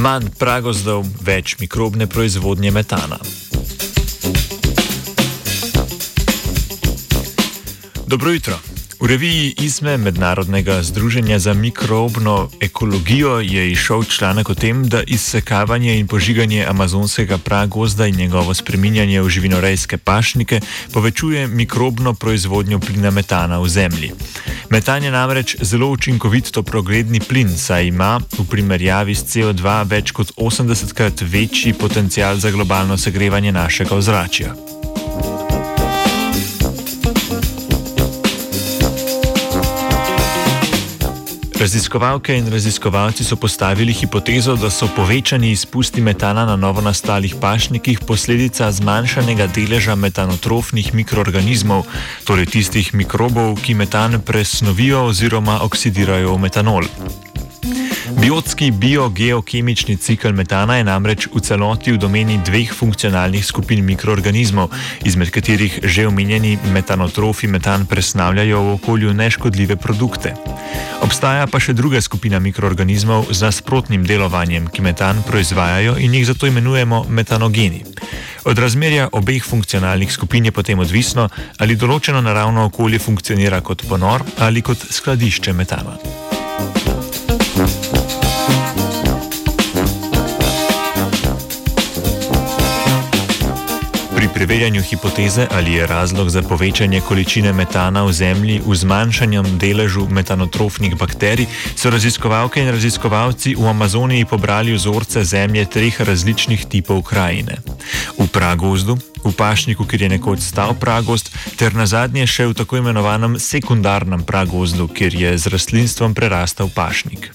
Manj pragozdov, več mikrobne proizvodnje metana. Dobro jutro. V reviji ISME Mednarodnega združenja za mikrobno ekologijo je išel članek o tem, da izsekavanje in požiganje amazonskega pragozda in njegovo spreminjanje v živinorejske pašnike povečuje mikrobno proizvodnjo plina metana v zemlji. Metan je namreč zelo učinkovit toprogredni plin, saj ima v primerjavi s CO2 več kot 80krat večji potencial za globalno segrevanje našega ozračja. Raziskovalke in raziskovalci so postavili hipotezo, da so povečani izpusti metana na novo nastalih pašnikih posledica zmanjšanega deleža metanotrofnih mikroorganizmov, torej tistih mikrobov, ki metan presnovijo oziroma oksidirajo v metanol. Biotski biogeokemični cikl metana je namreč v celoti v domeni dveh funkcionalnih skupin mikroorganizmov, izmed katerih že omenjeni metanotrofi metan presnavljajo v okolju neškodljive produkte. Obstaja pa še druga skupina mikroorganizmov z nasprotnim delovanjem, ki metan proizvajajo in jih zato imenujemo metanogeni. Od razmerja obeh funkcionalnih skupin je potem odvisno, ali določeno naravno okolje funkcionira kot ponor ali kot skladišče metana. Preverjanju hipoteze, ali je razlog za povečanje količine metana v zemlji v zmanjšanjem deležu metanotrofnih bakterij, so raziskovalke in raziskovalci v Amazoniji pobrali vzorce zemlje treh različnih tipov krajine. V pragozdu, v pašniku, kjer je nekoč stal pragozd, ter na zadnje še v tako imenovanem sekundarnem pragozdu, kjer je z rastlinstvom prerastal pašnik.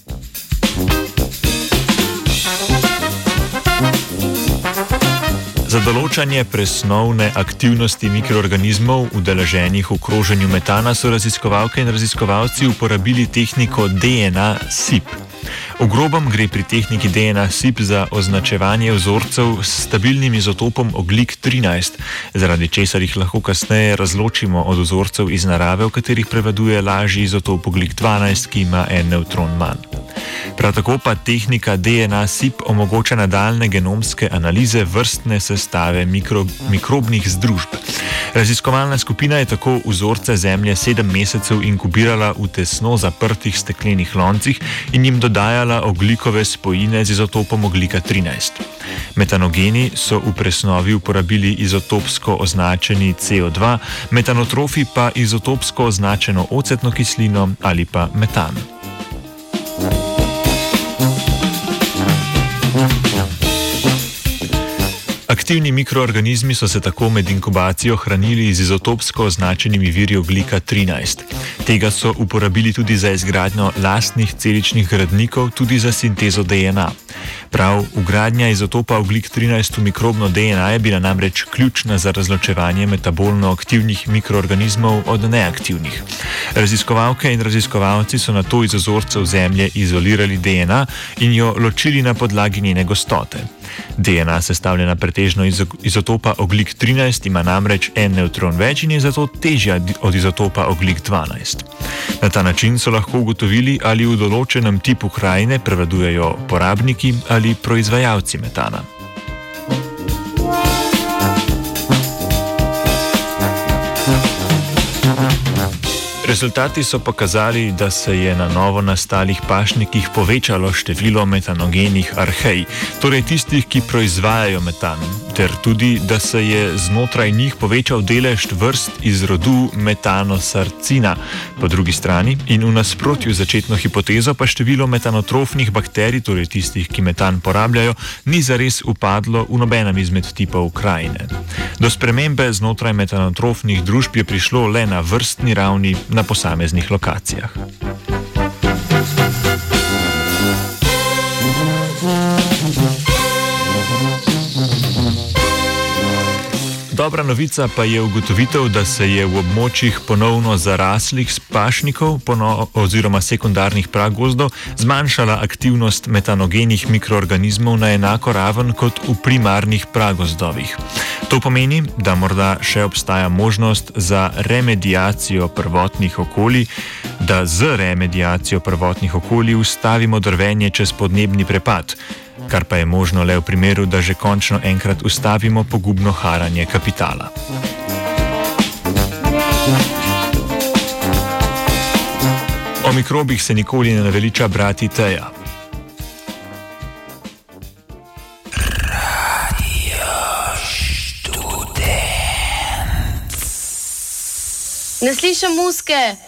Za določanje presnovne aktivnosti mikroorganizmov udeleženih v kroženju metana so raziskovalke in raziskovalci uporabili tehniko DNA-SIP. V grobem gre pri tehniki DNA-SIP za označevanje vzorcev s stabilnim izotopom oglik 13, zaradi česar jih lahko kasneje razločimo od vzorcev iz narave, v katerih prevladuje lažji izotop oglik 12, ki ima en neutron manj. Prav tako pa tehnika DNA-SIP omogoča nadaljne genomske analize vrstne sestave mikro, mikrobnih združb. Raziskovalna skupina je tako vzorce zemlje sedem mesecev inkubirala v tesno zaprtih steklenih loncih in jim dodajala oglikove spojine z izotopom oglika 13. Metanogeni so v presnovi uporabili izotopsko označeni CO2, metanotrofi pa izotopsko označeno ocetno kislino ali pa metan. Aktivni mikroorganizmi so se tako med inkubacijo hranili z izotopsko označenimi viri oglika 13. Tega so uporabili tudi za izgradnjo lastnih celičnih gradnikov, tudi za sintezo DNA. Prav ugradnja izotopa oglik 13 v mikrobno DNA je bila namreč ključna za razločevanje metabolno aktivnih mikroorganizmov od neaktivnih. Raziskovalke in raziskovalci so na to iz ozorcev zemlje izolirali DNA in jo ločili na podlagi njene gostote. DNA sestavljena pretežno iz izotopa oglik 13 ima namreč en neutron več in je zato težja od izotopa oglik 12. Na ta način so lahko ugotovili, ali v določenem tipu krajine prevladujejo porabniki ali proizvajalci metana. Rezultati so pokazali, da se je na novo nastalih pašnikih povečalo število metanogenih arhej, torej tistih, ki proizvajajo metan, ter tudi, da se je znotraj njih povečal delež vrst iz rodu metanosarcina. Po drugi strani in v nasprotju z začetno hipotezo pa število metanotrofnih bakterij, torej tistih, ki metan porabljajo, ni zares upadlo v nobenem izmed tipov krajine. Do spremembe znotraj metanotrofnih družb je prišlo le na vrstni ravni na posameznih lokacijah. Dobra novica pa je ugotovitev, da se je v območjih ponovno zaraslih spašnikov oziroma sekundarnih pragozdov zmanjšala aktivnost metanogenih mikroorganizmov na enako raven kot v primarnih pragozdovih. To pomeni, da morda še obstaja možnost za remedijacijo prvotnih okolij, da z remedijacijo prvotnih okolij ustavimo drvenje čez podnebni prepad. Kar pa je možno le v primeru, da že končno enkrat ustavimo pogubno haranje kapitala. O mikrobih se nikoli ne naveliča brati teja. Ne slišim muske.